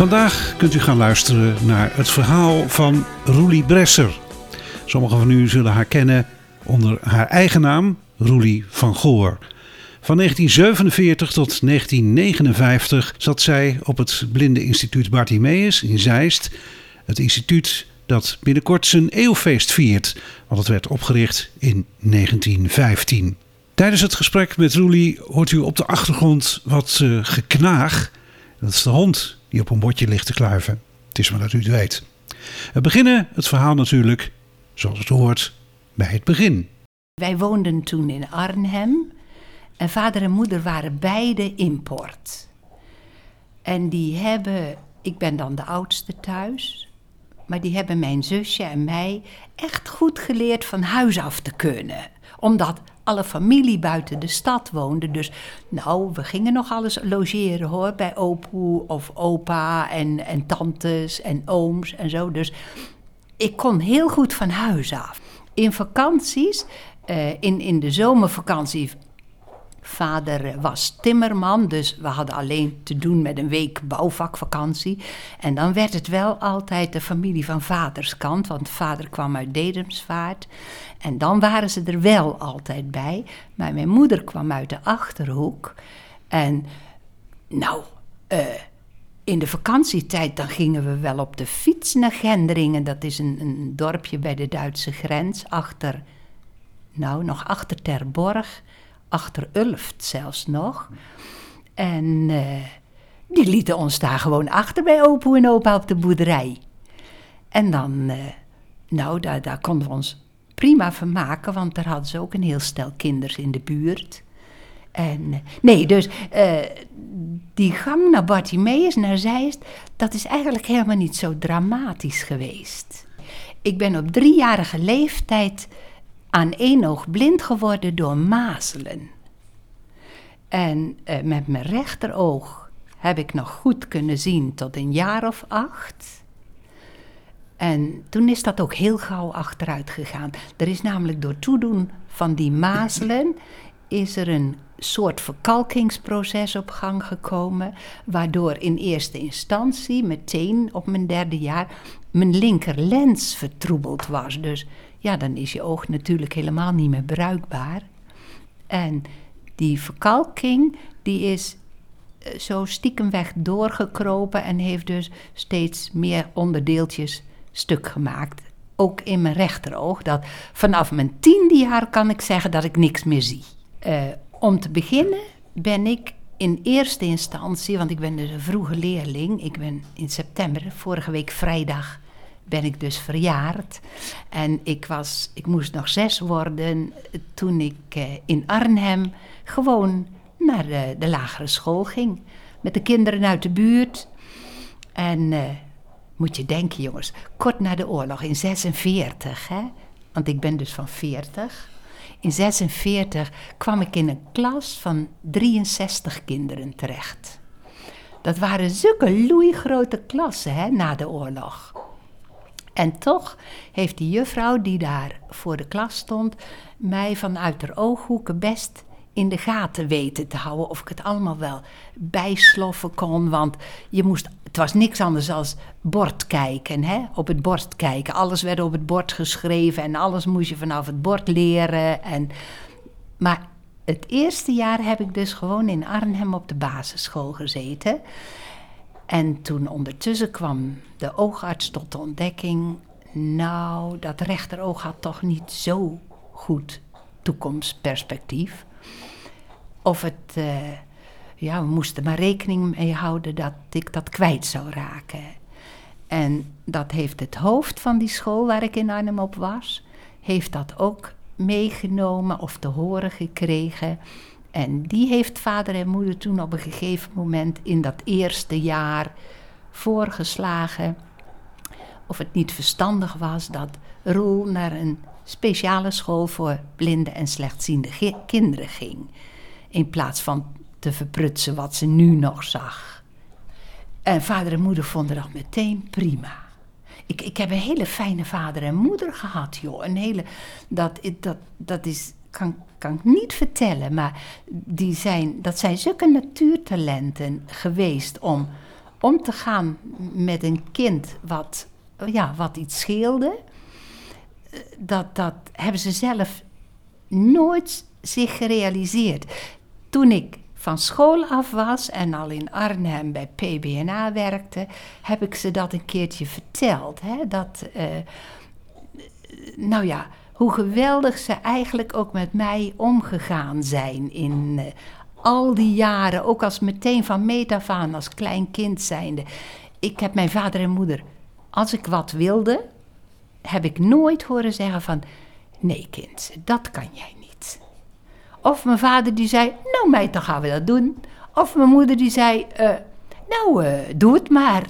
Vandaag kunt u gaan luisteren naar het verhaal van Roelie Bresser. Sommigen van u zullen haar kennen onder haar eigen naam, Roelie van Goor. Van 1947 tot 1959 zat zij op het Blinde Instituut Bartimeus in Zeist. Het instituut dat binnenkort zijn eeuwfeest viert, want het werd opgericht in 1915. Tijdens het gesprek met Roelie hoort u op de achtergrond wat uh, geknaag. Dat is de hond die op een bordje ligt te kluiven. Het is maar dat u het weet. We beginnen het verhaal natuurlijk, zoals het hoort, bij het begin. Wij woonden toen in Arnhem en vader en moeder waren beide import. En die hebben, ik ben dan de oudste thuis, maar die hebben mijn zusje en mij echt goed geleerd van huis af te kunnen. Omdat alle familie buiten de stad woonde. Dus nou, we gingen nog alles logeren hoor, bij opoe of opa en, en tantes en ooms en zo. Dus ik kon heel goed van huis af. In vakanties, uh, in, in de zomervakantie Vader was timmerman, dus we hadden alleen te doen met een week bouwvakvakantie. En dan werd het wel altijd de familie van vaders kant, want vader kwam uit Dedemsvaart. En dan waren ze er wel altijd bij. Maar mijn moeder kwam uit de achterhoek. En nou, uh, in de vakantietijd dan gingen we wel op de fiets naar Gendringen. Dat is een, een dorpje bij de Duitse grens, achter, nou, nog achter Terborg achter Ulft zelfs nog. En uh, die lieten ons daar gewoon achter bij opa en opa op de boerderij. En dan, uh, nou, daar, daar konden we ons prima vermaken, want daar hadden ze ook een heel stel kinderen in de buurt. En uh, nee, dus die gang naar Bartimeus, naar Zeist, dat is eigenlijk helemaal niet zo dramatisch geweest. Ik ben op driejarige leeftijd aan één oog blind geworden door mazelen. En eh, met mijn rechteroog heb ik nog goed kunnen zien tot een jaar of acht. En toen is dat ook heel gauw achteruit gegaan. Er is namelijk door toedoen van die mazelen is er een soort verkalkingsproces op gang gekomen, waardoor in eerste instantie, meteen op mijn derde jaar, mijn linkerlens vertroebeld was. Dus ja, dan is je oog natuurlijk helemaal niet meer bruikbaar. En die verkalking, die is eh, zo stiekemweg doorgekropen en heeft dus steeds meer onderdeeltjes stuk gemaakt. Ook in mijn rechteroog. Dat vanaf mijn tiende jaar kan ik zeggen dat ik niks meer zie. Uh, om te beginnen ben ik in eerste instantie, want ik ben dus een vroege leerling. Ik ben in september, vorige week vrijdag, ben ik dus verjaard. En ik, was, ik moest nog zes worden toen ik eh, in Arnhem gewoon naar de, de, lagere school ging. Met de kinderen uit de buurt. En uh, moet je denken, jongens, kort na de oorlog in 46, hè? Want ik ben dus van 40. In 46 kwam ik in een klas van 63 kinderen terecht. Dat waren zulke loeigrote klassen hè, na de oorlog. En toch heeft die juffrouw die daar voor de klas stond, mij vanuit haar ooghoeken best in de gaten weten te houden of ik het allemaal wel bijsloffen kon. Want je moest, het was niks anders dan bord kijken, hè? op het bord kijken. Alles werd op het bord geschreven en alles moest je vanaf het bord leren. En, maar het eerste jaar heb ik dus gewoon in Arnhem op de basisschool gezeten. En toen ondertussen kwam de oogarts tot de ontdekking: nou, dat rechteroog had toch niet zo goed toekomstperspectief. Of het, uh, ja, we moesten maar rekening mee houden dat ik dat kwijt zou raken. En dat heeft het hoofd van die school waar ik in Arnhem op was, heeft dat ook meegenomen of te horen gekregen. En die heeft vader en moeder toen op een gegeven moment in dat eerste jaar voorgeslagen of het niet verstandig was dat Roel naar een speciale school voor blinde en slechtziende kinderen ging. In plaats van te verprutsen wat ze nu nog zag. En vader en moeder vonden dat meteen prima. Ik, ik heb een hele fijne vader en moeder gehad, joh. Een hele, dat, dat, dat is, kan, kan ik niet vertellen, maar die zijn, dat zijn zulke natuurtalenten geweest om om te gaan met een kind wat, ja, wat iets scheelde. Dat, dat hebben ze zelf nooit zich gerealiseerd. Toen ik van school af was en al in Arnhem bij PBNA werkte, heb ik ze dat een keertje verteld. Hè? Dat, uh, nou ja, hoe geweldig ze eigenlijk ook met mij omgegaan zijn in uh, al die jaren, ook als meteen van meet af aan, als klein kind zijnde. Ik heb mijn vader en moeder, als ik wat wilde, heb ik nooit horen zeggen van, nee kind, dat kan jij niet. Of mijn vader die zei, nou meid, dan gaan we dat doen. Of mijn moeder die zei, uh, nou, uh, doe het maar.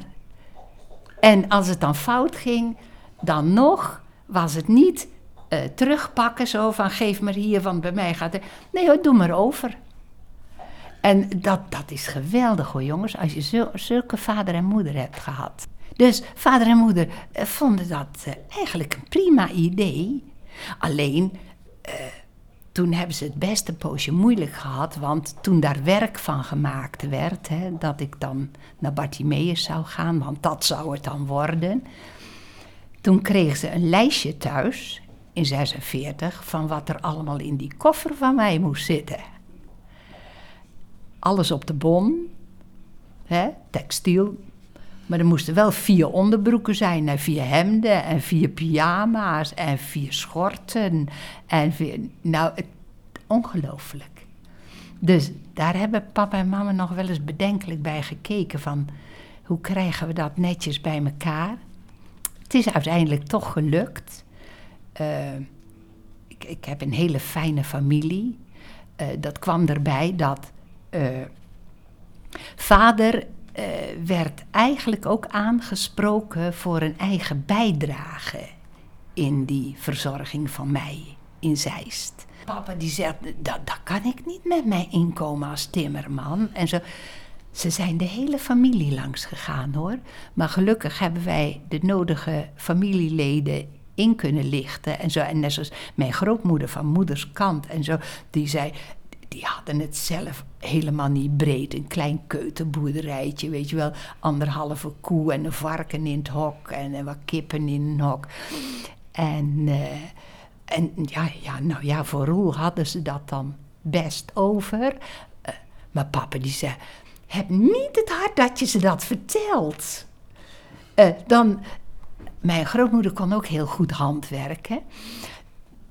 En als het dan fout ging, dan nog was het niet uh, terugpakken zo van geef maar hier, want bij mij gaat het. Nee hoor, doe maar over. En dat, dat is geweldig hoor jongens, als je zulke vader en moeder hebt gehad. Dus vader en moeder uh, vonden dat uh, eigenlijk een prima idee. Alleen, toen hebben ze het best een poosje moeilijk gehad. Want toen daar werk van gemaakt werd, hè, dat ik dan naar Bartimeus zou gaan, want dat zou het dan worden. Toen kregen ze een lijstje thuis, in 46, van wat er allemaal in die koffer van mij moest zitten alles op de bon, hè, textiel. Maar er moesten wel vier onderbroeken zijn en vier hemden en vier pyjama's en vier schorten. En vier, nou, ongelooflijk. Dus daar hebben papa en mama nog wel eens bedenkelijk bij gekeken van hoe krijgen we dat netjes bij elkaar. Het is uiteindelijk toch gelukt. Uh, ik, heb een hele fijne familie. Uh, dat kwam erbij dat uh, vader werd eigenlijk ook aangesproken voor een eigen bijdrage in die verzorging van mij in Zeist. Papa die zegt, dat, dat kan ik niet met mijn inkomen als timmerman. En zo. Ze zijn de hele familie langs gegaan hoor. Maar gelukkig hebben wij de nodige familieleden in kunnen lichten. En, zo. en net zoals mijn grootmoeder van moeders kant en zo, die zei: die hadden het zelf helemaal niet breed. Een klein keutenboerderijtje, weet je wel. Anderhalve koe en een varken in het hok en, en wat kippen in een hok. En, uh, en ja, ja, nou ja, voor Roel hadden ze dat dan best over. Uh, maar papa die zei, heb niet het hart dat je ze dat vertelt. Uh, dan, mijn grootmoeder kon ook heel goed handwerken.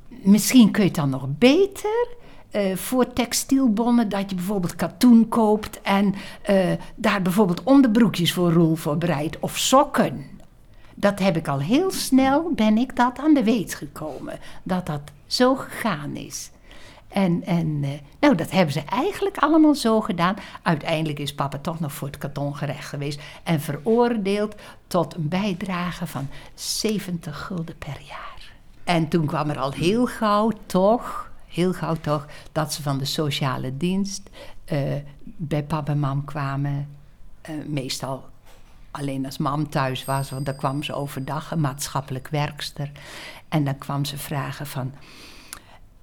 Misschien kun je het dan nog beter uh, voor textielbonnen dat je bijvoorbeeld katoen koopt en uh, daar bijvoorbeeld onderbroekjes voor Roel voor bereidt of sokken. Dat heb ik al heel snel, ben ik dat aan de weet gekomen, dat dat zo gegaan is. En, en uh, nou, dat hebben ze eigenlijk allemaal zo gedaan. Uiteindelijk is papa toch nog voor het kartongerecht geweest en veroordeeld tot een bijdrage van 70 gulden per jaar. En toen kwam er al heel gauw toch heel gauw toch dat ze van de sociale dienst uh, bij papa en mam kwamen. Uh, meestal alleen als mam thuis was, want dan kwam ze overdag, een maatschappelijk werkster. En dan kwam ze vragen van,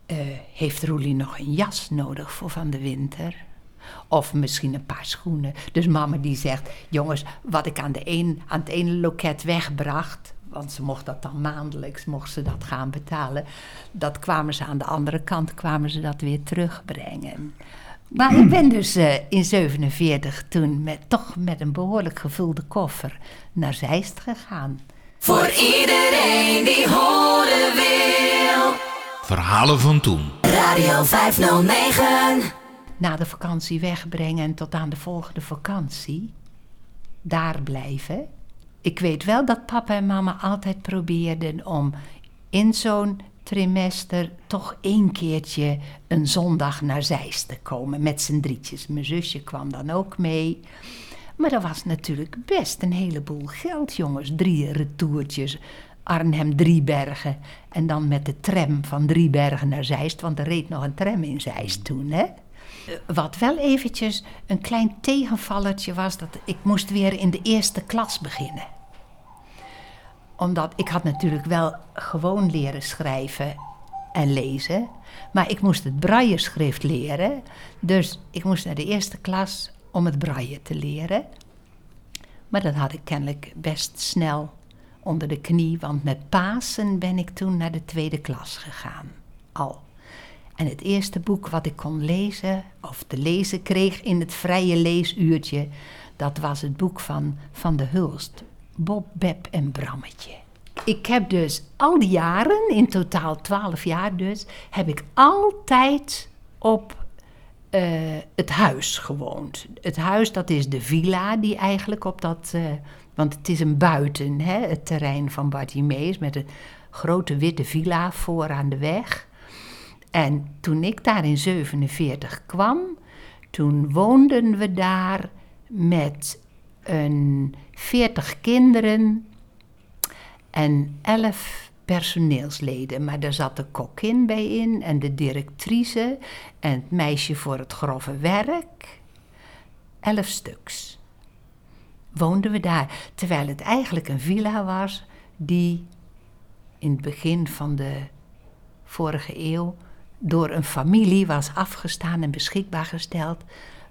uh, heeft Roelie nog een jas nodig voor van de winter? Of misschien een paar schoenen. Dus mama die zegt, jongens, wat ik aan, de een, aan het ene loket wegbracht, want ze mocht dat dan maandelijks, mocht ze dat gaan betalen. Dat kwamen ze aan de andere kant, kwamen ze dat weer terugbrengen. Maar ik ben dus uh, in 47 toen met, toch met een behoorlijk gevulde koffer naar Zeist gegaan. Voor iedereen die horen wil. Verhalen van toen. Radio 509. Na de vakantie wegbrengen en tot aan de volgende vakantie. Daar blijven ik weet wel dat papa en mama altijd probeerden om in zo'n trimester toch één keertje een zondag naar Zeist te komen met z'n drietjes. Mijn zusje kwam dan ook mee. Maar dat was natuurlijk best een heleboel geld, jongens. Drie retourtjes, Arnhem Driebergen. En dan met de tram van Driebergen naar Zeist, want er reed nog een tram in Zeist toen, hè. Wat wel eventjes een klein tegenvallertje was, dat ik moest weer in de eerste klas beginnen. Omdat ik had natuurlijk wel gewoon leren schrijven en lezen, maar ik moest het brailleschrift leren. Dus ik moest naar de eerste klas om het braille te leren. Maar dat had ik kennelijk best snel onder de knie, want met Pasen ben ik toen naar de tweede klas gegaan. Al. En het eerste boek wat ik kon lezen, of te lezen kreeg in het vrije leesuurtje, dat was het boek van Van de Hulst, Bob, Beb en Brammetje. Ik heb dus al die jaren, in totaal twaalf jaar dus, heb ik altijd op uh, het huis gewoond. Het huis, dat is de villa die eigenlijk op dat... Uh, want het is een buiten, hè, het terrein van Bartimeus... met een grote witte villa voor aan de weg. En toen ik daar in 47 kwam, toen woonden we daar met een 40 kinderen en 11 personeelsleden. Maar daar zat de kokkin bij in en de directrice en het meisje voor het grove werk. 11 stuks. Woonden we daar, terwijl het eigenlijk een villa was die in het begin van de vorige eeuw door een familie was afgestaan en beschikbaar gesteld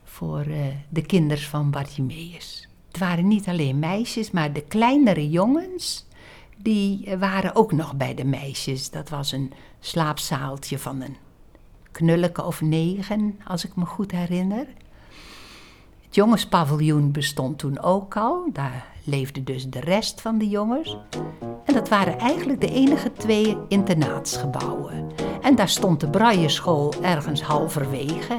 voor uh, de kinders van Bartimeus. Het waren niet alleen meisjes, maar de kleinere jongens, die waren ook nog bij de meisjes. Dat was een slaapzaaltje van een knulleke of negen, als ik me goed herinner. Het jongenspaviljoen bestond toen ook al. Daar leefde dus de rest van de jongens. En dat waren eigenlijk de enige twee internaatsgebouwen. En daar stond de brailleschool ergens halverwege.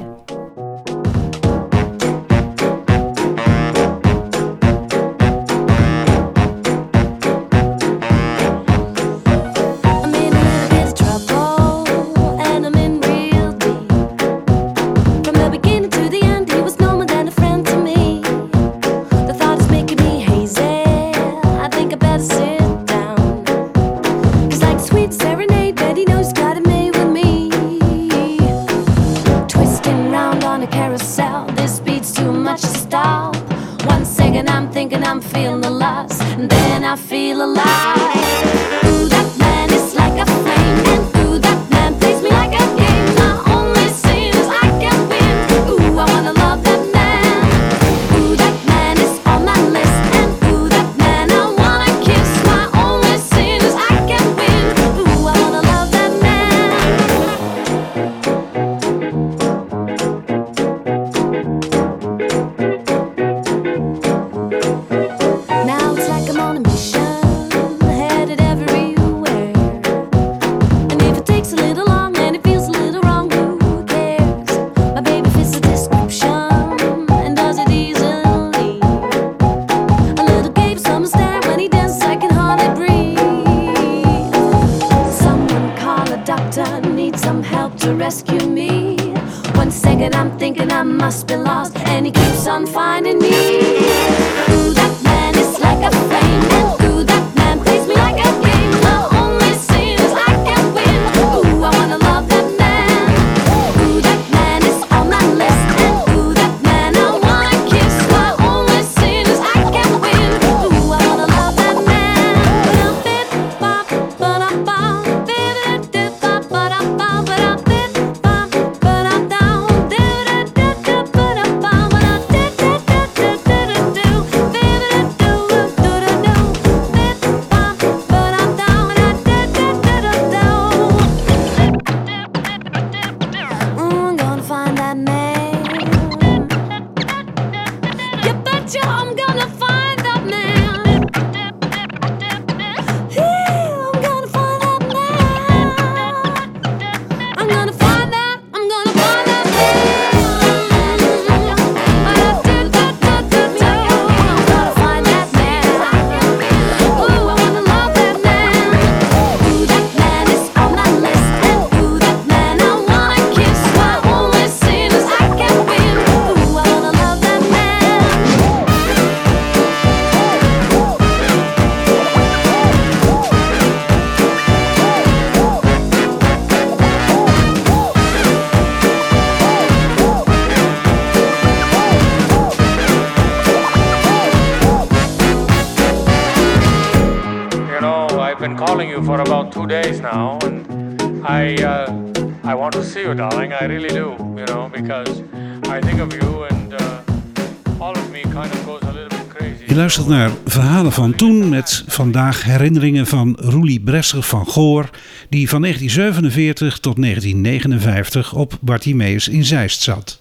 Luistert naar verhalen van toen met vandaag herinneringen van Roelie Bresser van Goor, die van 1947 tot 1959 op Bartimeus in Zeist zat.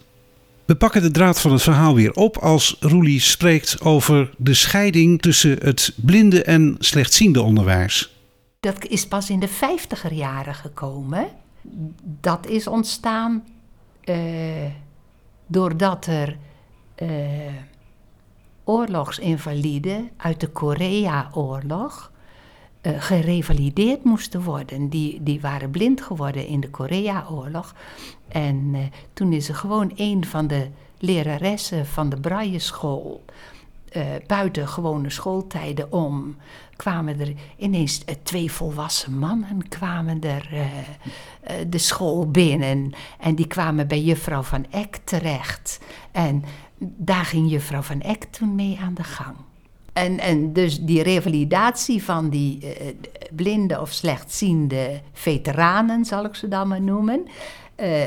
We pakken de draad van het verhaal weer op als Roelie spreekt over de scheiding tussen het blinde en slechtziende onderwijs. Dat is pas in de vijftiger jaren gekomen. Dat is ontstaan eh, doordat er eh, oorlogsinvaliden uit de Korea-oorlog eh, gerevalideerd moesten worden. Die, die waren blind geworden in de Korea-oorlog. En eh, toen is er gewoon een van de leraressen van de Braille-school... eh, buiten gewone schooltijden om... kwamen er ineens twee volwassen mannen kwamen er, de school binnen. En die kwamen bij juffrouw van Eck terecht. En daar ging juffrouw van Eck toen mee aan de gang. En, en dus die revalidatie van die eh, blinde of slechtziende veteranen, zal ik ze dan maar noemen. eh,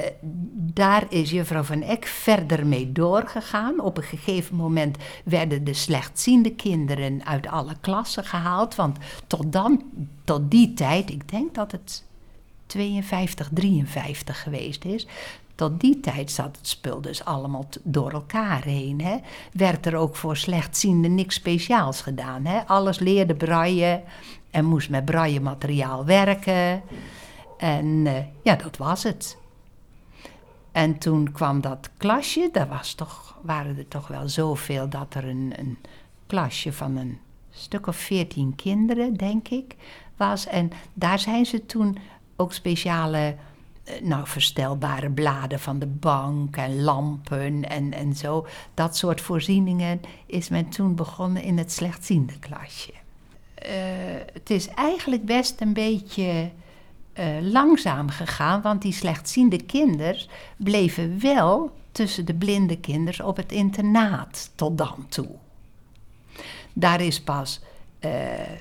daar is juffrouw van Eck verder mee doorgegaan. Op een gegeven moment werden de slechtziende kinderen uit alle klassen gehaald. Want tot dan, tot die tijd, ik denk dat het 52, 53 geweest is. Tot die tijd zat het spul dus allemaal door elkaar heen. Hè. Werd er ook voor slechtzienden niks speciaals gedaan. Hè. Alles leerde braille en moest met braille materiaal werken. En eh, ja, dat was het. En toen kwam dat klasje, daar was toch, waren er toch wel zoveel dat er een, een klasje van een stuk of veertien kinderen, denk ik, was. En daar zijn ze toen ook speciale, nou, verstelbare bladen van de bank en lampen en, en zo. Dat soort voorzieningen is men toen begonnen in het slechtziende klasje. Eh, het is eigenlijk best een beetje eh, langzaam gegaan, want die slechtziende kinders bleven wel tussen de blinde kinders op het internaat tot dan toe. Daar is pas eh,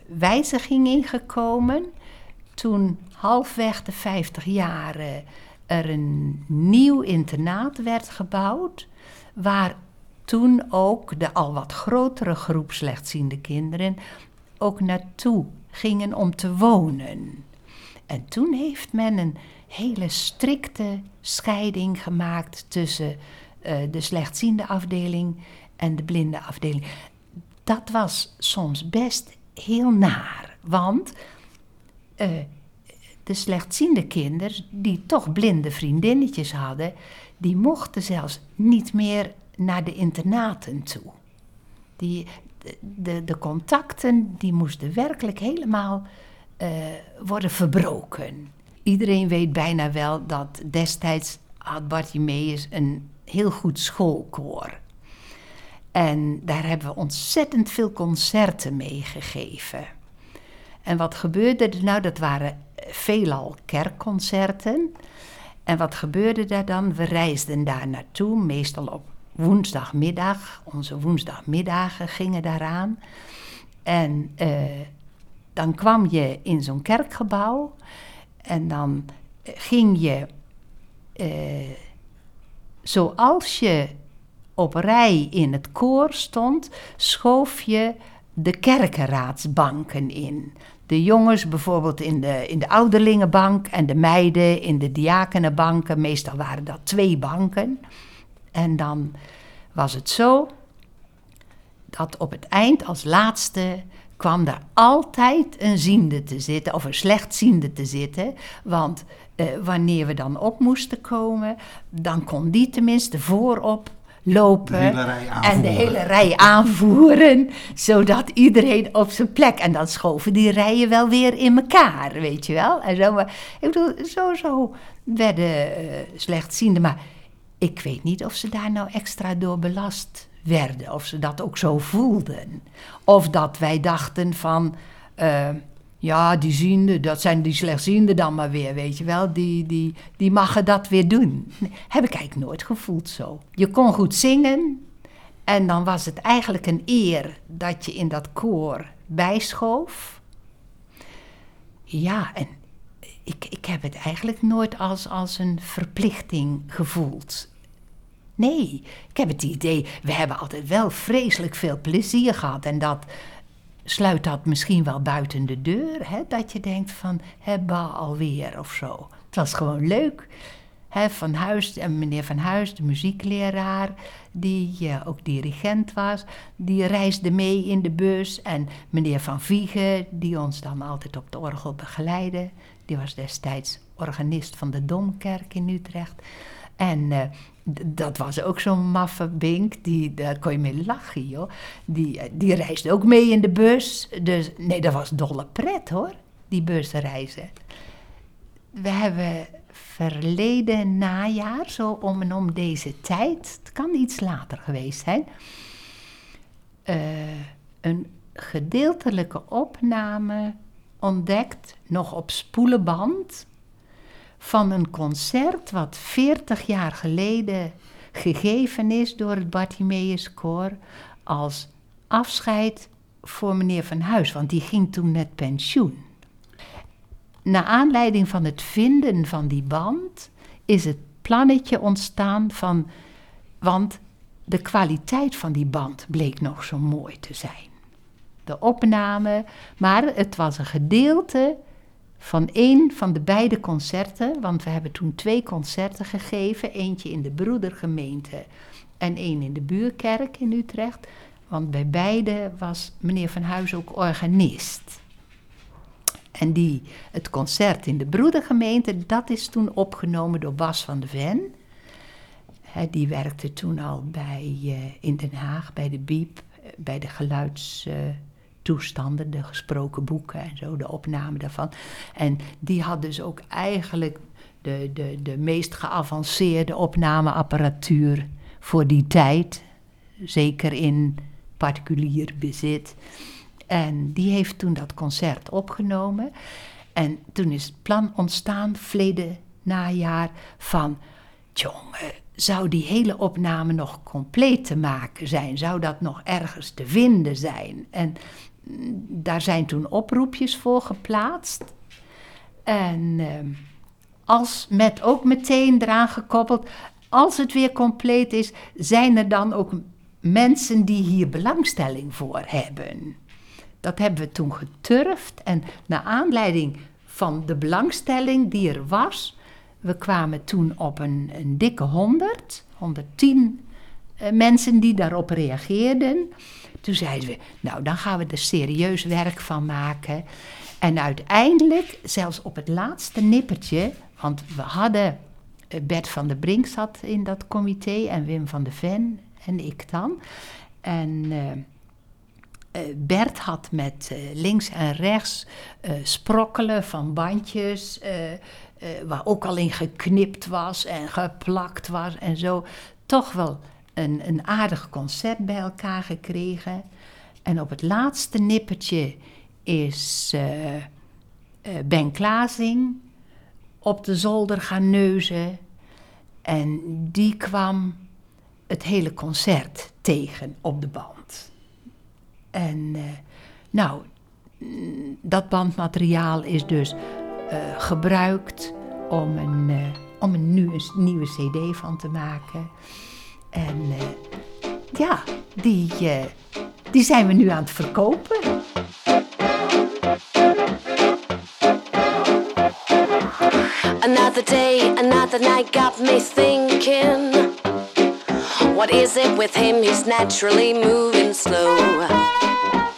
wijziging in gekomen toen halfweg de 50 jaren er een nieuw internaat werd gebouwd, waar toen ook de al wat grotere groep slechtziende kinderen ook naartoe gingen om te wonen. En toen heeft men een hele strikte scheiding gemaakt tussen eh, de slechtziende afdeling en de blinde afdeling. Dat was soms best heel naar, want eh, de slechtziende kinderen, die toch blinde vriendinnetjes hadden, die mochten zelfs niet meer naar de internaten toe. Die, de, de, contacten die moesten werkelijk helemaal eh, worden verbroken. Iedereen weet bijna wel dat destijds had Bartimeus een heel goed schoolkoor. En daar hebben we ontzettend veel concerten mee gegeven. En wat gebeurde er nou? Dat waren veelal kerkconcerten. En wat gebeurde daar dan? We reisden daar naartoe, meestal op woensdagmiddag. Onze woensdagmiddagen gingen daaraan. En eh, dan kwam je in zo'n kerkgebouw en dan eh, ging je, eh, zoals je op rij in het koor stond, schoof je de kerkenraadsbanken in. De jongens bijvoorbeeld in de, in de ouderlingenbank en de meiden in de diakenenbanken. Meestal waren dat twee banken. En dan was het zo dat op het eind als laatste kwam daar altijd een ziende te zitten, of een slechtziende te zitten. Want eh, wanneer we dan op moesten komen, dan kon die tenminste voorop lopen De en de hele rij aanvoeren, zodat iedereen op zijn plek. En dan schoven die rijen wel weer in elkaar, weet je wel. En zo, maar, ik bedoel, zo, zo werden eh, slechtzienden. Maar ik weet niet of ze daar nou extra door belast werden. Of ze dat ook zo voelden. Of dat wij dachten van... eh, ja, die ziende, dat zijn die slechtzienden dan maar weer, weet je wel. Die, die, die mogen dat weer doen. Heb ik eigenlijk nooit gevoeld zo. Je kon goed zingen. En dan was het eigenlijk een eer dat je in dat koor bijschoof. Ja, en ik, ik heb het eigenlijk nooit als, als een verplichting gevoeld. Nee, ik heb het idee, we hebben altijd wel vreselijk veel plezier gehad. En dat sluit dat misschien wel buiten de deur. Hè? Dat je denkt van, hebba alweer of zo. Het was gewoon leuk. Hè, van Huis, en meneer Van Huis, de muziekleraar, die eh, ook dirigent was, die reisde mee in de bus. En meneer Van Viegen, die ons dan altijd op de orgel begeleidde, die was destijds organist van de Domkerk in Utrecht. En eh, dat was ook zo'n maffe bink, die, daar kon je mee lachen, joh. Die, eh, die reisde ook mee in de bus. Dus nee, dat was dolle pret, hoor, die busreizen. We hebben verleden najaar, zo om en om deze tijd, het kan iets later geweest zijn, eh, een gedeeltelijke opname ontdekt, nog op spoelenband, van een concert wat 40 jaar geleden gegeven is door het Bartimeus Koor als afscheid voor meneer Van Huis, want die ging toen met pensioen. Naar aanleiding van het vinden van die band is het plannetje ontstaan van, want de kwaliteit van die band bleek nog zo mooi te zijn. De opname, maar het was een gedeelte van één van de beide concerten, want we hebben toen twee concerten gegeven, eentje in de broedergemeente en één in de buurkerk in Utrecht, want bij beide was meneer Van Huis ook organist. En die, het concert in de broedergemeente, dat is toen opgenomen door Bas van de Ven. Hè, die werkte toen al bij, eh, in Den Haag, bij de Biep, eh, bij de geluidstoestanden, de gesproken boeken en zo, de opname daarvan. En die had dus ook eigenlijk de, de, de meest geavanceerde opnameapparatuur voor die tijd. Zeker in particulier bezit. En die heeft toen dat concert opgenomen. En toen is het plan ontstaan, verleden najaar, van... jongen, zou die hele opname nog compleet te maken zijn? Zou dat nog ergens te vinden zijn? En daar zijn toen oproepjes voor geplaatst. En ehm, als met ook meteen eraan gekoppeld... als het weer compleet is, zijn er dan ook mensen die hier belangstelling voor hebben... Dat hebben we toen geturfd en naar aanleiding van de belangstelling die er was, we kwamen toen op een, een dikke 100, 110 eh, mensen die daarop reageerden. Toen zeiden we, nou dan gaan we er serieus werk van maken. En uiteindelijk, zelfs op het laatste nippertje, want we hadden, eh, Bert van der Brink zat in dat comité en Wim van de Ven en ik dan. En... Uh, Bert had met links en rechts uh, sprokkelen van bandjes, waar ook al in geknipt was en geplakt was en zo, toch wel een, een aardig concert bij elkaar gekregen. En op het laatste nippertje is Ben Klazing op de zolder gaan neuzen. En die kwam het hele concert tegen op de band. En uh, nou, dat bandmateriaal is dus gebruikt om, een, om een nieuwe CD van te maken. En eh, ja, die, eh, die zijn we nu aan het verkopen. Another day, another night got me thinking. What is it with him? He's naturally moving slow.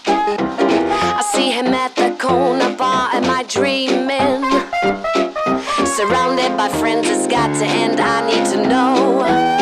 I see him at the corner bar. Am I dreaming? Surrounded by friends, it's got to end. I need to know.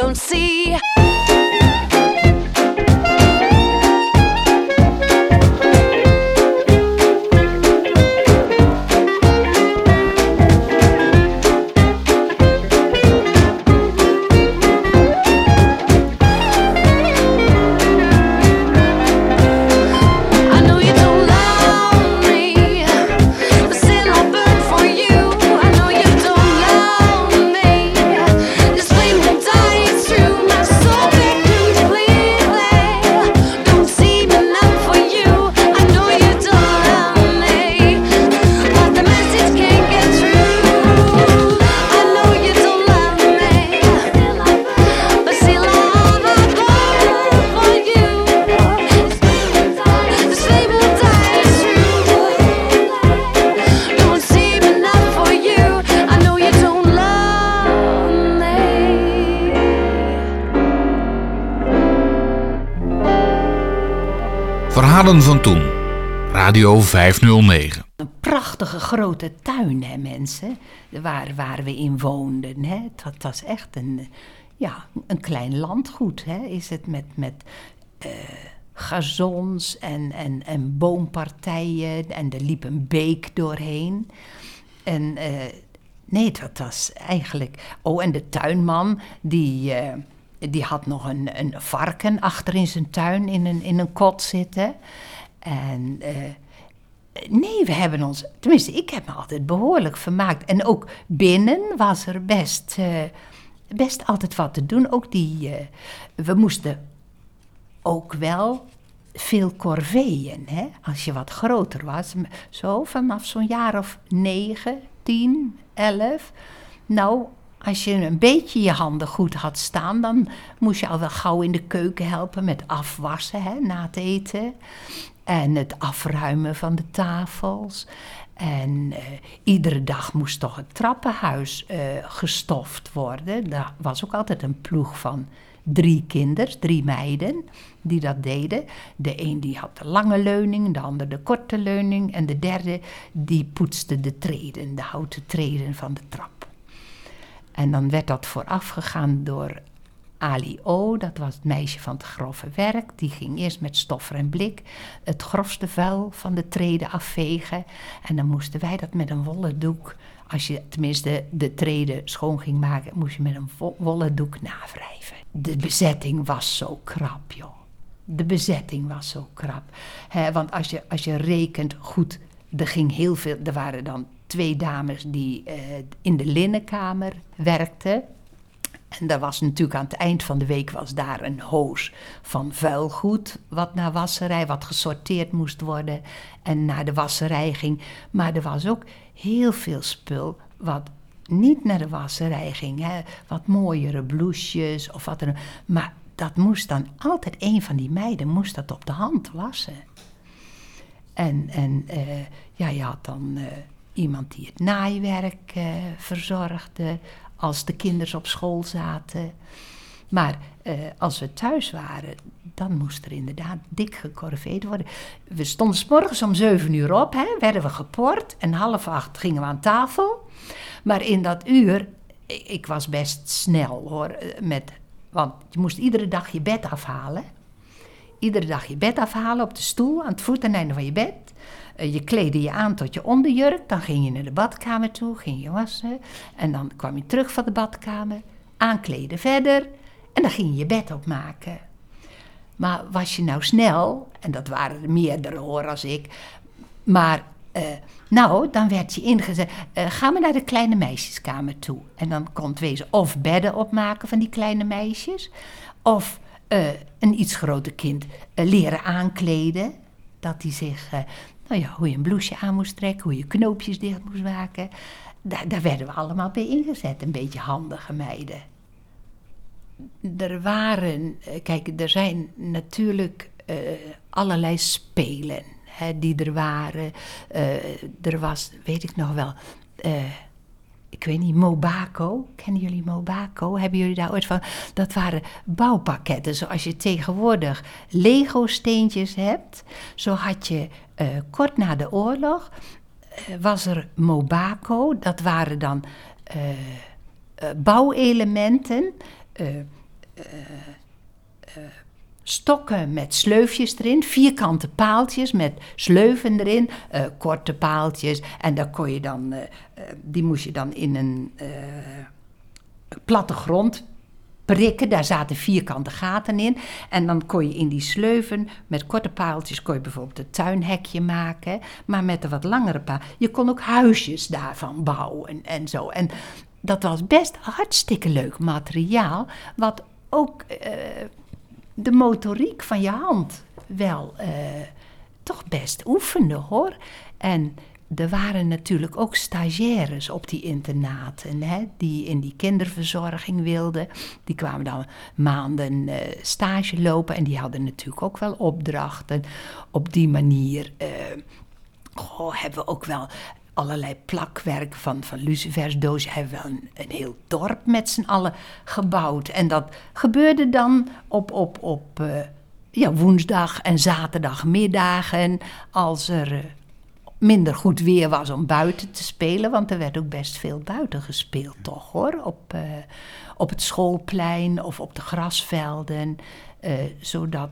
don't see. Radio 509. Een prachtige grote tuin, hè, mensen. Waar, waar we in woonden. Hè. Dat was echt een, ja, een klein landgoed. Hè. Is het met, met eh, gazons en, en, en boompartijen. En er liep een beek doorheen. En eh, nee, dat was eigenlijk. Oh, en de tuinman, die. eh, die had nog een, een varken achter in zijn tuin in een, in een kot zitten. En Nee, we hebben ons, tenminste, ik heb me altijd behoorlijk vermaakt. En ook binnen was er best, eh, best altijd wat te doen. Ook die, eh, we moesten ook wel veel corveeën, hè? als je wat groter was. Zo vanaf zo'n jaar of negen, tien, elf. Nou, als je een beetje je handen goed had staan, dan moest je al wel gauw in de keuken helpen met afwassen hè, na het eten. En het afruimen van de tafels. En eh, iedere dag moest toch het trappenhuis eh, gestoft worden. Daar was ook altijd een ploeg van drie kinders, drie meiden, die dat deden. De een die had de lange leuning, de ander de korte leuning. En de derde die poetste de treden, de houten treden van de trap. En dan werd dat voorafgegaan door Ali O, dat was het meisje van het grove werk. Die ging eerst met stoffer en blik het grofste vuil van de treden afvegen. En dan moesten wij dat met een wollen doek, als je tenminste de treden schoon ging maken, moest je met een wo- wollen doek navrijven. De bezetting was zo krap, joh. De bezetting was zo krap. Want als je, als je rekent, goed, er ging heel veel. Er waren dan twee dames die eh, in de linnenkamer werkten. En daar was natuurlijk aan het eind van de week was daar een hoos van vuilgoed, wat naar wasserij, wat gesorteerd moest worden en naar de wasserij ging. Maar er was ook heel veel spul wat niet naar de wasserij ging. Hè. Wat mooiere blouses of wat. Maar dat moest dan altijd een van die meiden moest dat op de hand wassen. En, en eh, ja, je had dan eh, iemand die het naaiwerk eh, verzorgde als de kinderen op school zaten. Maar eh, als we thuis waren, dan moest er inderdaad dik gecorveerd worden. We stonden 's morgens om zeven uur op, hè, werden we geport. En half acht gingen we aan tafel. Maar in dat uur, ik, ik was best snel hoor, eh, met, want je moest iedere dag je bed afhalen iedere dag je bed afhalen op de stoel aan het voeteneinde van je bed. Eh, je kleedde je aan tot je onderjurk. Dan ging je naar de badkamer toe, ging je wassen. En dan kwam je terug van de badkamer, aankleden verder. En dan ging je je bed opmaken. Maar was je nou snel, en dat waren er meerdere hoor als ik. Maar eh, nou, dan werd je ingezet. eh, ga maar naar de kleine meisjeskamer toe. En dan kon het wezen of bedden opmaken van die kleine meisjes. Of eh, een iets groter kind eh, leren aankleden. Dat hij zich, eh, nou ja, hoe je een blouseje aan moest trekken, hoe je knoopjes dicht moest maken. Daar, werden we allemaal bij ingezet. Een beetje handige meiden. Er waren, kijk, er zijn natuurlijk allerlei spelen hè, die er waren. Er was, weet ik nog wel, ik weet niet, Mobako. Kennen jullie Mobako? Hebben jullie daar ooit van? Dat waren bouwpakketten. Zoals je tegenwoordig Lego-steentjes hebt. Zo had je eh, kort na de oorlog. eh, was er Mobako. Dat waren dan eh, bouwelementen. Stokken met sleufjes erin, vierkante paaltjes met sleuven erin, eh, korte paaltjes. En daar kon je dan, eh, eh, die moest je dan in een platte grond prikken. Daar zaten vierkante gaten in. En dan kon je in die sleuven met korte paaltjes kon je bijvoorbeeld een tuinhekje maken. Maar met een wat langere paal. Je kon ook huisjes daarvan bouwen en zo. En dat was best hartstikke leuk materiaal. Wat ook de motoriek van je hand wel eh, toch best oefende hoor. En er waren natuurlijk ook stagiaires op die internaten, hè, die in die kinderverzorging wilden. Die kwamen dan maanden eh, stage lopen en die hadden natuurlijk ook wel opdrachten. Op die manier goh, hebben we ook wel allerlei plakwerk van, van lucifersdozen. Hebben we een, een heel dorp met z'n allen gebouwd. En dat gebeurde dan op, op, op, eh, ja, woensdag en zaterdagmiddagen, als er eh, minder goed weer was om buiten te spelen, want er werd ook best veel buiten gespeeld, toch hoor, op, eh, op het schoolplein of op de grasvelden, zodat,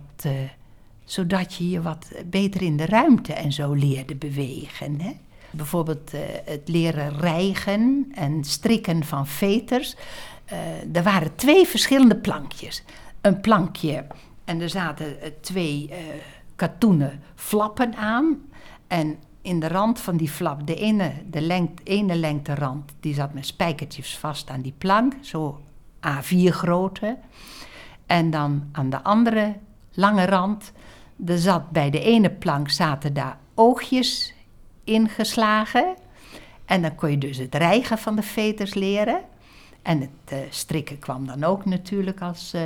zodat je je wat beter in de ruimte en zo leerde bewegen. Hè? Bijvoorbeeld eh, het leren rijgen en strikken van veters. Eh, er waren twee verschillende plankjes. Een plankje en er zaten eh, twee katoenen flappen aan. En in de rand van die flap, de ene, de lengte, ene lengte rand, die zat met spijkertjes vast aan die plank, zo A4 grootte. En dan aan de andere lange rand, er zat bij de ene plank zaten daar oogjes ingeslagen. En dan kon je dus het rijgen van de veters leren. En het eh, strikken kwam dan ook natuurlijk als eh,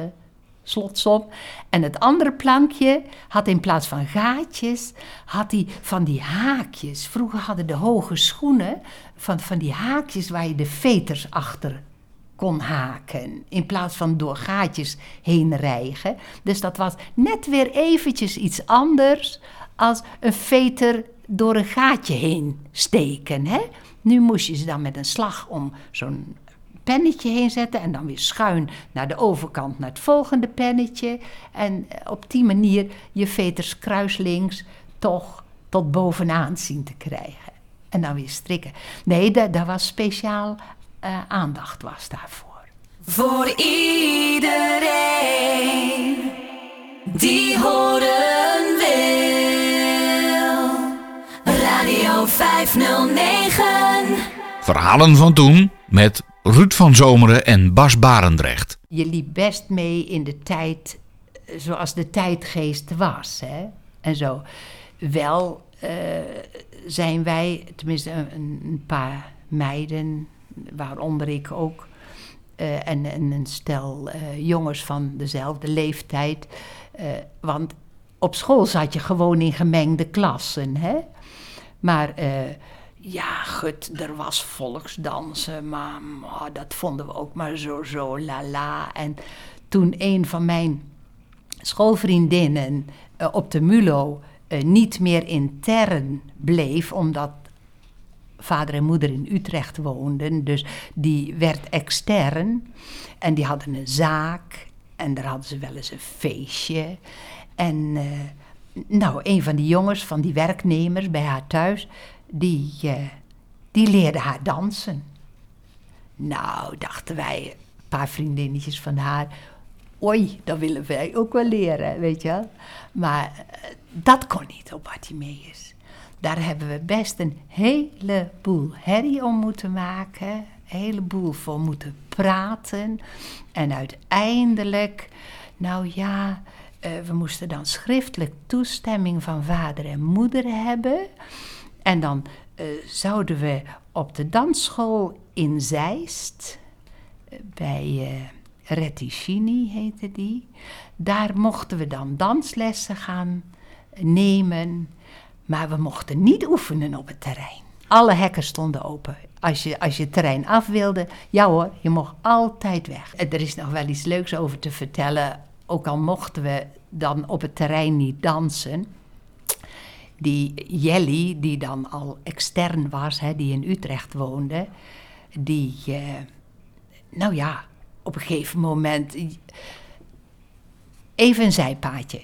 slotsom. En het andere plankje had in plaats van gaatjes, had hij van die haakjes. Vroeger hadden de hoge schoenen van, van die haakjes waar je de veters achter kon haken. In plaats van door gaatjes heen rijgen. Dus dat was net weer eventjes iets anders als een veter door een gaatje heen steken. Hè? Nu moest je ze dan met een slag om zo'n pennetje heen zetten en dan weer schuin naar de overkant naar het volgende pennetje. En eh, op die manier je veters kruislinks toch tot bovenaan zien te krijgen. En dan weer strikken. Nee, da- daar was speciaal eh, aandacht was daarvoor. Voor iedereen die horen wil. 509. Verhalen van toen met Ruud van Zomeren en Bas Barendrecht. je liep best mee in de tijd eh, zoals de tijdgeest was. Hè? En zo. Wel eh, zijn wij, tenminste een, een paar meiden, waaronder ik ook, eh, en, en een stel eh, jongens van dezelfde leeftijd. eh, want op school zat je gewoon in gemengde klassen. Hè? Maar eh, ja, gut, er was volksdansen, maar oh, dat vonden we ook maar zo, zo, la la. En toen een van mijn schoolvriendinnen eh, op de MULO eh, niet meer intern bleef, omdat vader en moeder in Utrecht woonden. Dus die werd extern. En die hadden een zaak. En daar hadden ze wel eens een feestje. En nou, een van die jongens, van die werknemers bij haar thuis, die, eh, die leerde haar dansen. Nou, dachten wij, een paar vriendinnetjes van haar. Oei, dat willen wij ook wel leren, weet je wel. Maar eh, dat kon niet op Bartimeus. Daar hebben we best een heleboel herrie om moeten maken. Een heleboel voor moeten praten. En uiteindelijk, nou ja, eh, we moesten dan schriftelijk toestemming van vader en moeder hebben. En dan eh, zouden we op de dansschool in Zeist, eh, bij eh Retticini heette die, daar mochten we dan danslessen gaan nemen. Maar we mochten niet oefenen op het terrein. Alle hekken stonden open. Als je, als je het terrein af wilde, ja hoor, je mocht altijd weg. Er is nog wel iets leuks over te vertellen. Ook al mochten we dan op het terrein niet dansen. Die Jelly, die dan al extern was, hè, die in Utrecht woonde, die, eh, nou ja, op een gegeven moment. Even een zijpaadje.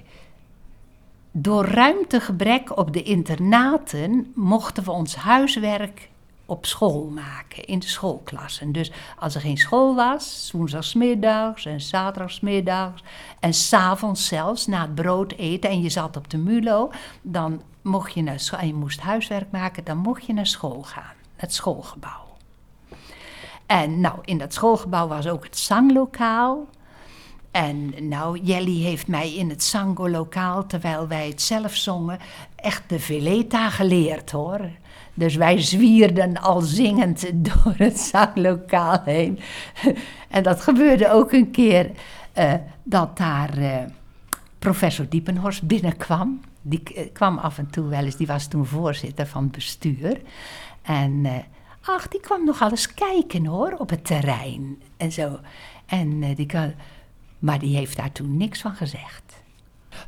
Door ruimtegebrek op de internaten mochten we ons huiswerk op school maken, in de schoolklassen. Dus als er geen school was, woensdagsmiddags en zaterdagsmiddags en s'avonds zelfs na het brood eten en je zat op de mulo, dan mocht je naar school en je moest huiswerk maken, dan mocht je naar school gaan, het schoolgebouw. En nou, in dat schoolgebouw was ook het zanglokaal. En nou, Jelly heeft mij in het zangolokaal, terwijl wij het zelf zongen, echt de veleta geleerd hoor. Dus wij zwierden al zingend door het zanglokaal heen. En dat gebeurde ook een keer eh, dat daar eh, professor Diepenhorst binnenkwam. Die eh, kwam af en toe wel eens, die was toen voorzitter van het bestuur. En ach, die kwam nog eens kijken hoor, op het terrein en zo. En die maar die heeft daar toen niks van gezegd.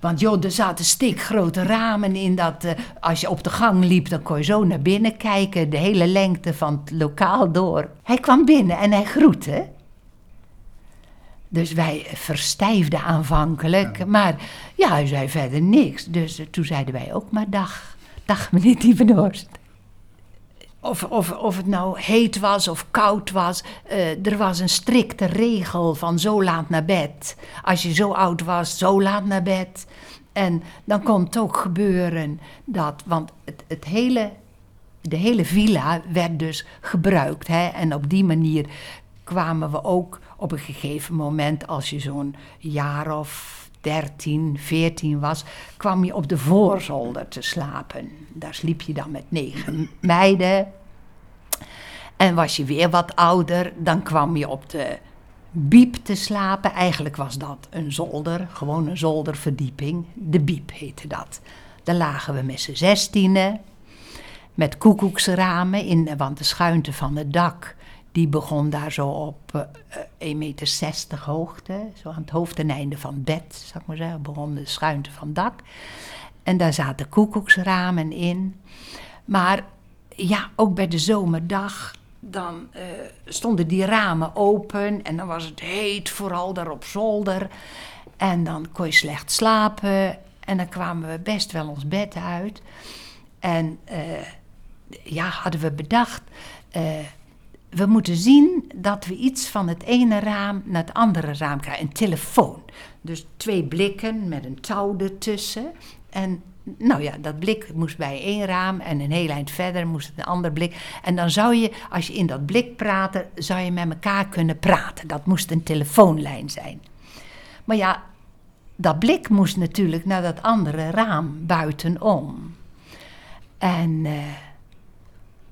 Want joh, er zaten stikgrote ramen in dat eh, als je op de gang liep, dan kon je zo naar binnen kijken, de hele lengte van het lokaal door. Hij kwam binnen en hij groette. Dus wij verstijfden aanvankelijk, maar ja, hij zei verder niks. Dus eh, toen zeiden wij ook maar dag, dag meneer Dievenhorst. Of, of, of het nou heet was of koud was, eh, er was een strikte regel van zo laat naar bed. Als je zo oud was, zo laat naar bed. En dan kon het ook gebeuren dat, want het, het hele, de hele villa werd dus gebruikt. Hè? En op die manier kwamen we ook op een gegeven moment, als je zo'n jaar of 13, 14 was, kwam je op de voorzolder te slapen. Daar sliep je dan met negen meiden. En was je weer wat ouder, dan kwam je op de biep te slapen. Eigenlijk was dat een zolder, gewoon een zolderverdieping. De biep heette dat. Daar lagen we met z'n zestienen, met koekoeksramen, in, want de schuinte van het dak die begon daar zo op eh, 1,60 meter hoogte. Zo aan het hoofdeneinde van het bed, zou ik maar zeggen, begon de schuinte van dak. En daar zaten koekoeksramen in. Maar ja, ook bij de zomerdag, dan eh, stonden die ramen open en dan was het heet, vooral daar op zolder. En dan kon je slecht slapen en dan kwamen we best wel ons bed uit. En eh, ja, hadden we bedacht, eh, we moeten zien dat we iets van het ene raam naar het andere raam krijgen. Een telefoon. Dus twee blikken met een touw ertussen. En nou ja, dat blik moest bij één raam en een heel eind verder moest een ander blik. En dan zou je, als je in dat blik praatte, zou je met elkaar kunnen praten. Dat moest een telefoonlijn zijn. Maar ja, dat blik moest natuurlijk naar dat andere raam buitenom. En eh,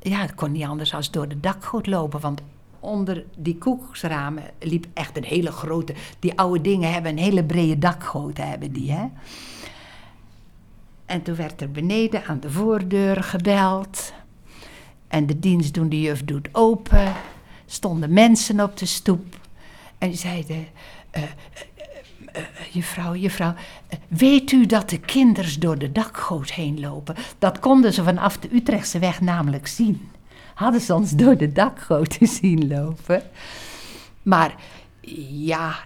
ja, het kon niet anders als door de dakgoot lopen, want onder die koekoeksramen liep echt een hele grote... Die oude dingen hebben een hele brede dakgoot, hebben die, hè. En toen werd er beneden aan de voordeur gebeld. En de dienstdoende juf doet open. Stonden mensen op de stoep. En zeiden... eh, juffrouw, juffrouw, eh, weet u dat de kinders door de dakgoot heen lopen? Dat konden ze vanaf de Utrechtse weg namelijk zien. Hadden ze ons door de dakgoot zien lopen. Maar ja,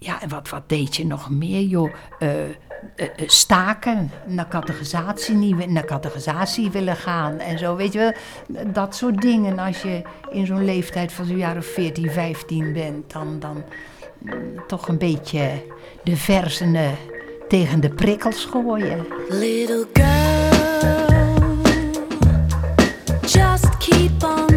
ja, en wat, wat deed je nog meer, joh? Eh, eh, eh, staken, naar categorisatie, niet, naar categorisatie willen gaan en zo, weet je wel. Dat soort dingen, als je in zo'n leeftijd van zo'n jaar of 14, 15 bent, dan, dan toch een beetje de versenen tegen de prikkels gooien. Little girl, just keep on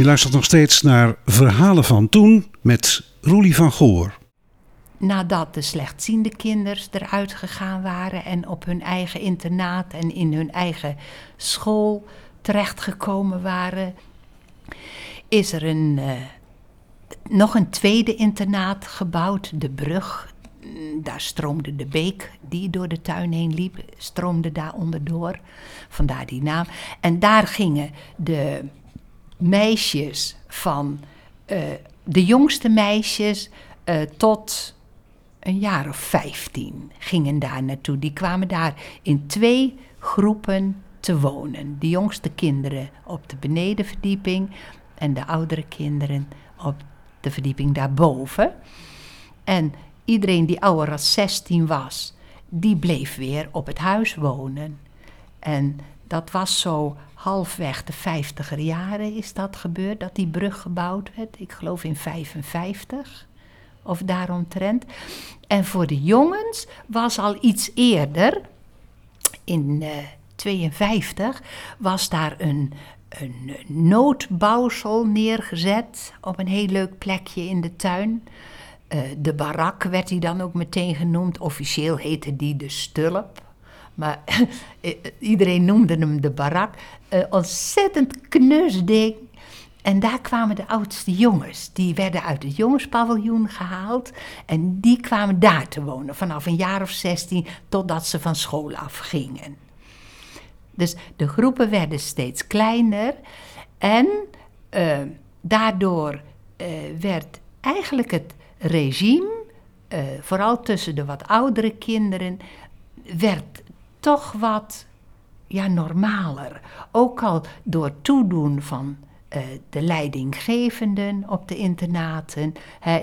Je luistert nog steeds naar Verhalen van Toen met Roelie van Goor. Nadat de slechtziende kinderen eruit gegaan waren en op hun eigen internaat en in hun eigen school terechtgekomen waren, is er een, eh, nog een tweede internaat gebouwd, de Brug. Mm, Daar stroomde de beek die door de tuin heen liep, stroomde daar onderdoor. Vandaar die naam. En daar gingen de meisjes van eh, de jongste meisjes eh, tot een jaar of vijftien gingen daar naartoe. Die kwamen daar in twee groepen te wonen. De jongste kinderen op de benedenverdieping en de oudere kinderen op de verdieping daarboven. En iedereen die ouder dan 16 was, die bleef weer op het huis wonen. En dat was zo halfweg de vijftiger jaren is dat gebeurd, dat die brug gebouwd werd. Ik geloof in 55 of daaromtrent. En voor de jongens was al iets eerder, in eh 52, was daar een, een noodbouwsel neergezet op een heel leuk plekje in de tuin. Eh, de barak werd die dan ook meteen genoemd. Officieel heette die de stulp. Maar iedereen noemde hem de barak. Eh, ontzettend knus ding. En daar kwamen de oudste jongens. Die werden uit het jongenspaviljoen gehaald. En die kwamen daar te wonen. Vanaf een jaar of 16 totdat ze van school afgingen. Dus de groepen werden steeds kleiner. En eh, daardoor eh, werd eigenlijk het regime, vooral tussen de wat oudere kinderen, werd toch wat ja, normaler. Ook al door toedoen van eh, de leidinggevenden op de internaten.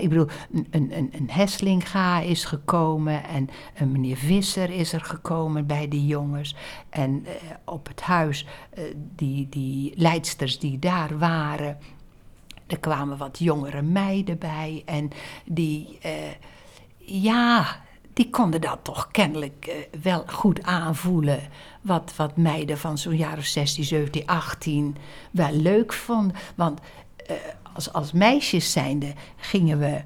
Ik bedoel, een, een, een- Heslinga is gekomen en een meneer Visser is er gekomen bij de jongens. En eh, op het huis, eh, die, die leidsters die daar waren, er kwamen wat jongere meiden bij. En die, eh, ja, die konden dat toch kennelijk eh, wel goed aanvoelen. Wat, wat meiden van zo'n jaar of 16, 17, 18 wel leuk vonden. Want eh, als, als meisjes zijnde gingen we,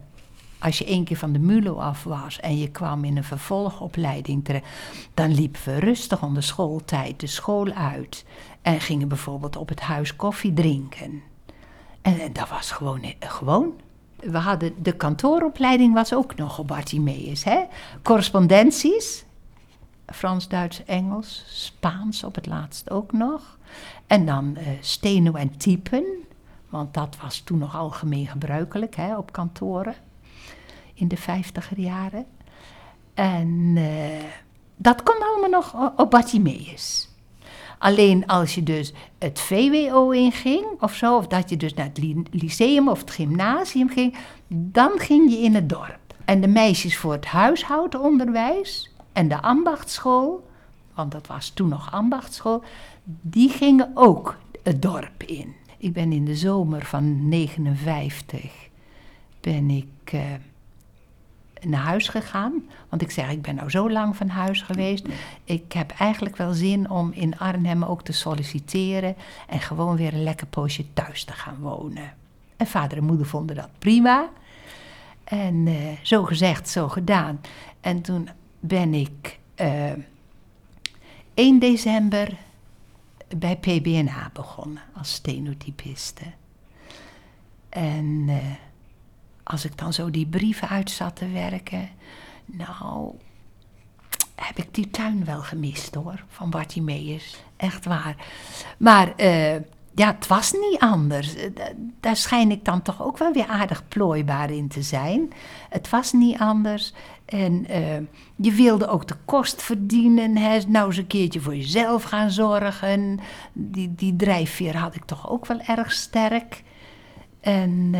als je één keer van de MULO af was en je kwam in een vervolgopleiding terecht, dan liepen we rustig onder schooltijd de school uit. En gingen bijvoorbeeld op het huis koffie drinken. En, en dat was gewoon, eh, gewoon. We hadden, de kantooropleiding was ook nog op Bartimeus. Hè? Correspondenties, Frans, Duits, Engels, Spaans op het laatst ook nog. En dan eh steno en typen, want dat was toen nog algemeen gebruikelijk hè, op kantoren in de vijftiger jaren. En eh, dat kon allemaal nog op Bartimeus. Alleen als je dus het VWO inging of zo, of dat je dus naar het ly- lyceum of het gymnasium ging, dan ging je in het dorp. En de meisjes voor het huishoudenonderwijs en de ambachtschool, want dat was toen nog ambachtschool, die gingen ook het dorp in. Ik ben in de zomer van 59 ben ik eh, naar huis gegaan. Want ik zeg, ik ben nou zo lang van huis geweest. Ik heb eigenlijk wel zin om in Arnhem ook te solliciteren. En gewoon weer een lekker poosje thuis te gaan wonen. En vader en moeder vonden dat prima. En eh, zo gezegd, zo gedaan. En toen ben ik eh, 1 december bij PBNA begonnen als stenotypiste. En eh, als ik dan zo die brieven uit zat te werken, nou, heb ik die tuin wel gemist hoor, van Bartimeus. Echt waar. Maar eh, ja, het was niet anders. Eh, da- Daar schijn ik dan toch ook wel weer aardig plooibaar in te zijn. Het was niet anders. En eh, je wilde ook de kost verdienen. Hè? Nou eens een keertje voor jezelf gaan zorgen. Die, die drijfveer had ik toch ook wel erg sterk. En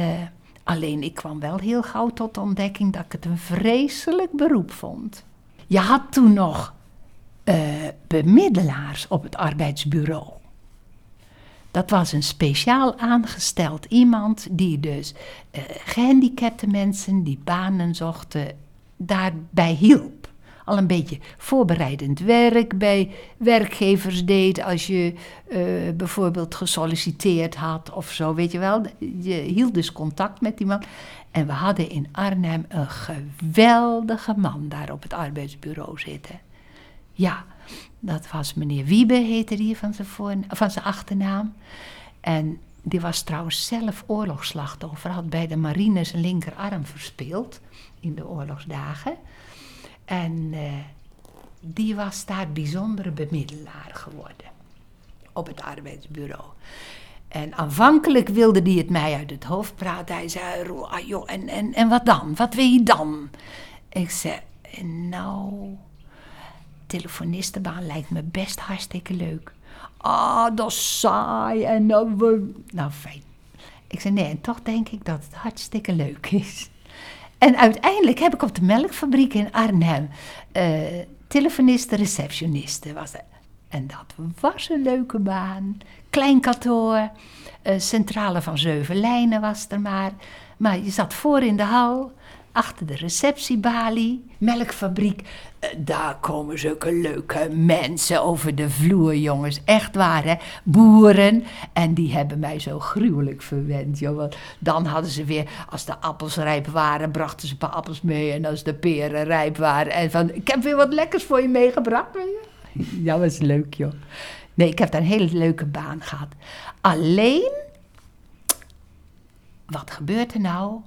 alleen ik kwam wel heel gauw tot de ontdekking dat ik het een vreselijk beroep vond. Je had toen nog eh, bemiddelaars op het arbeidsbureau. Dat was een speciaal aangesteld iemand die dus eh, gehandicapte mensen die banen zochten, daarbij hielp. Al een beetje voorbereidend werk bij werkgevers deed als je eh, bijvoorbeeld gesolliciteerd had of zo, weet je wel. Je hield dus contact met die man. En we hadden in Arnhem een geweldige man daar op het arbeidsbureau zitten. Ja, dat was meneer Wiebe, heette die van zijn, van zijn achternaam. En die was trouwens zelf oorlogsslachtoffer, had bij de marine zijn linkerarm verspeeld in de oorlogsdagen. En eh, die was daar bijzondere bemiddelaar geworden op het arbeidsbureau. En aanvankelijk wilde hij het mij uit het hoofd praten. Hij zei, "Roel, ah, joh, en, en, en wat dan? Wat wil je dan? Ik zei, nou, telefonistenbaan lijkt me best hartstikke leuk. Ah, dat is saai en nou. Nou, fijn. Ik zei, nee, en toch denk ik dat het hartstikke leuk is. En uiteindelijk heb ik op de melkfabriek in Arnhem eh telefoniste, receptioniste was het. En dat was een leuke baan. Klein kantoor, eh, centrale van zeven lijnen was er maar. Maar je zat voor in de hal, achter de receptiebalie, melkfabriek. Eh, daar komen zulke leuke mensen over de vloer, jongens. Echt waar, hè? Boeren. En die hebben mij zo gruwelijk verwend, joh. Want dan hadden ze weer, als de appels rijp waren, brachten ze een paar appels mee. En als de peren rijp waren. En van, ik heb weer wat lekkers voor je meegebracht. Ja, was leuk, joh. Nee, ik heb daar een hele leuke baan gehad. Alleen, wat gebeurt er nou?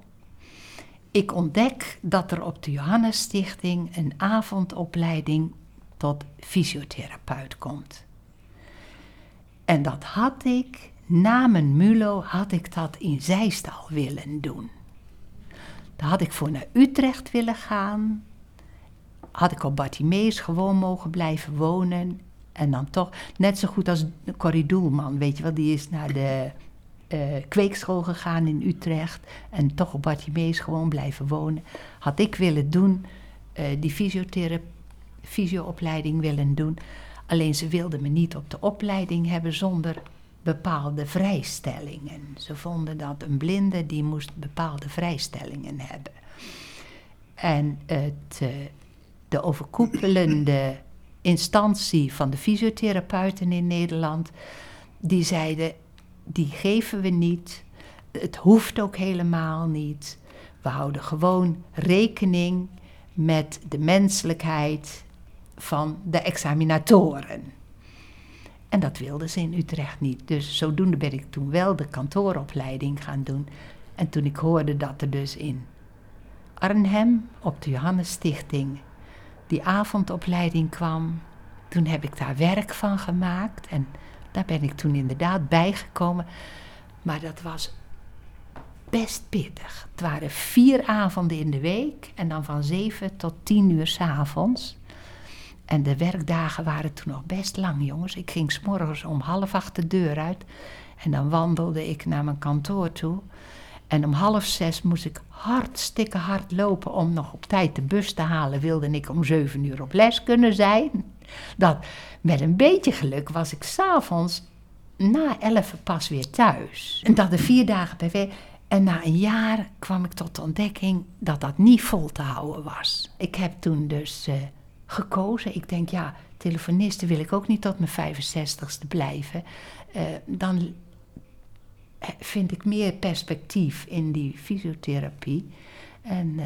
Ik ontdek dat er op de Johannes Stichting een avondopleiding tot fysiotherapeut komt. En dat had ik, na mijn MULO, had ik dat in Zeist al willen doen. Daar had ik voor naar Utrecht willen gaan. Had ik op Bartimeus gewoon mogen blijven wonen. En dan toch, net zo goed als Corrie Doelman, weet je wel, die is naar de eh, kweekschool gegaan in Utrecht. En toch op Bartimeus gewoon blijven wonen. Had ik willen doen, eh, die fysiotherapie fysioopleiding willen doen. Alleen ze wilden me niet op de opleiding hebben zonder bepaalde vrijstellingen. Ze vonden dat een blinde die moest bepaalde vrijstellingen hebben. En het, eh, de overkoepelende instantie van de fysiotherapeuten in Nederland, die zeiden, die geven we niet. Het hoeft ook helemaal niet. We houden gewoon rekening met de menselijkheid van de examinatoren. En dat wilden ze in Utrecht niet. Dus zodoende ben ik toen wel de kantooropleiding gaan doen. En toen ik hoorde dat er dus in Arnhem op de Johannes Stichting die avondopleiding kwam, toen heb ik daar werk van gemaakt. En daar ben ik toen inderdaad bijgekomen. Maar dat was best pittig. Het waren vier avonden in de week en dan van zeven tot tien uur s'avonds. En de werkdagen waren toen nog best lang, jongens. Ik ging s'morgens om half acht de deur uit. En dan wandelde ik naar mijn kantoor toe. En om half zes moest ik hartstikke hard lopen om nog op tijd de bus te halen. Wilde ik om zeven uur op les kunnen zijn. Dat, met een beetje geluk was ik s'avonds na elf pas weer thuis. En dat de vier dagen per week. En na een jaar kwam ik tot de ontdekking dat dat niet vol te houden was. Ik heb toen dus eh, gekozen. Ik denk, ja, telefoniste wil ik ook niet tot mijn 65ste blijven. Eh, dan eh, vind ik meer perspectief in die fysiotherapie. En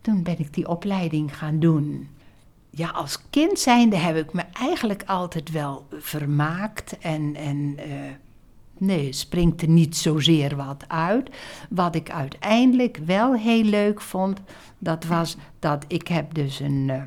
toen ben ik die opleiding gaan doen. Ja, als kind zijnde heb ik me eigenlijk altijd wel vermaakt en, en eh, nee, springt er niet zozeer wat uit. Wat ik uiteindelijk wel heel leuk vond, dat was dat ik heb dus een, eh,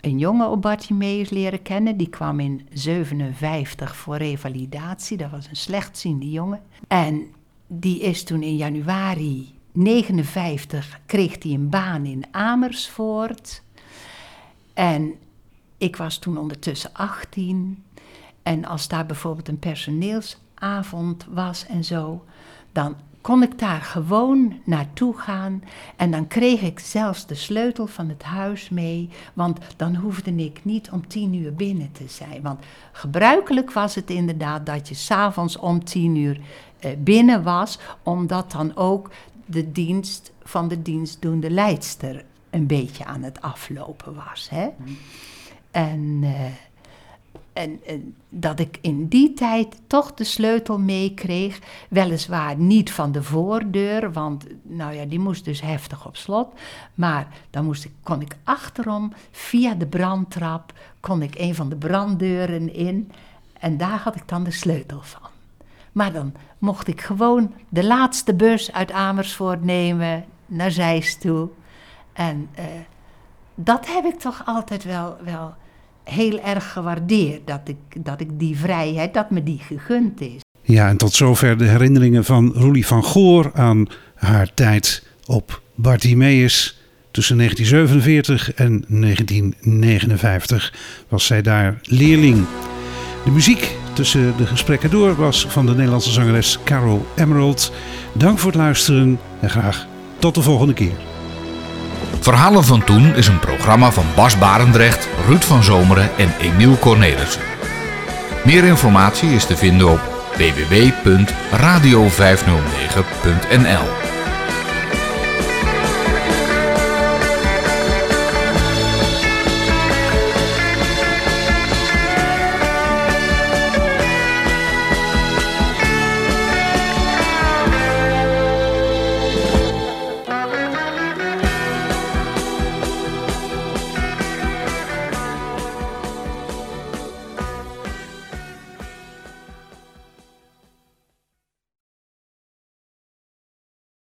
een jongen op Bartimeus leren kennen. Die kwam in 57 voor revalidatie. Dat was een slechtziende jongen. En die is toen in januari 59 kreeg hij een baan in Amersfoort. En ik was toen ondertussen 18. En als daar bijvoorbeeld een personeelsavond was en zo, dan kon ik daar gewoon naartoe gaan. En dan kreeg ik zelfs de sleutel van het huis mee. Want dan hoefde ik niet om tien uur binnen te zijn. Want gebruikelijk was het inderdaad dat je s'avonds om tien uur eh, binnen was. Omdat dan ook de dienst van de dienstdoende leidster een beetje aan het aflopen was. Hè? En, eh, en, en dat ik in die tijd toch de sleutel meekreeg. Weliswaar niet van de voordeur, want nou ja, die moest dus heftig op slot. Maar dan moest ik, kon ik achterom, via de brandtrap, kon ik een van de branddeuren in. En daar had ik dan de sleutel van. Maar dan mocht ik gewoon de laatste bus uit Amersfoort nemen naar Zeist toe. En eh, dat heb ik toch altijd wel, wel heel erg gewaardeerd. Dat ik, dat ik die vrijheid, dat me die gegund is. Ja, en tot zover de herinneringen van Roelie van Goor aan haar tijd op Bartimeus. Tussen 1947 en 1959 was zij daar leerling. De muziek tussen de gesprekken door was van de Nederlandse zangeres Carol Emerald. Dank voor het luisteren en graag tot de volgende keer. Verhalen van Toen is een programma van Bas Barendrecht, Ruud van Zomeren en Emiel Cornelissen. Meer informatie is te vinden op www.radio509.nl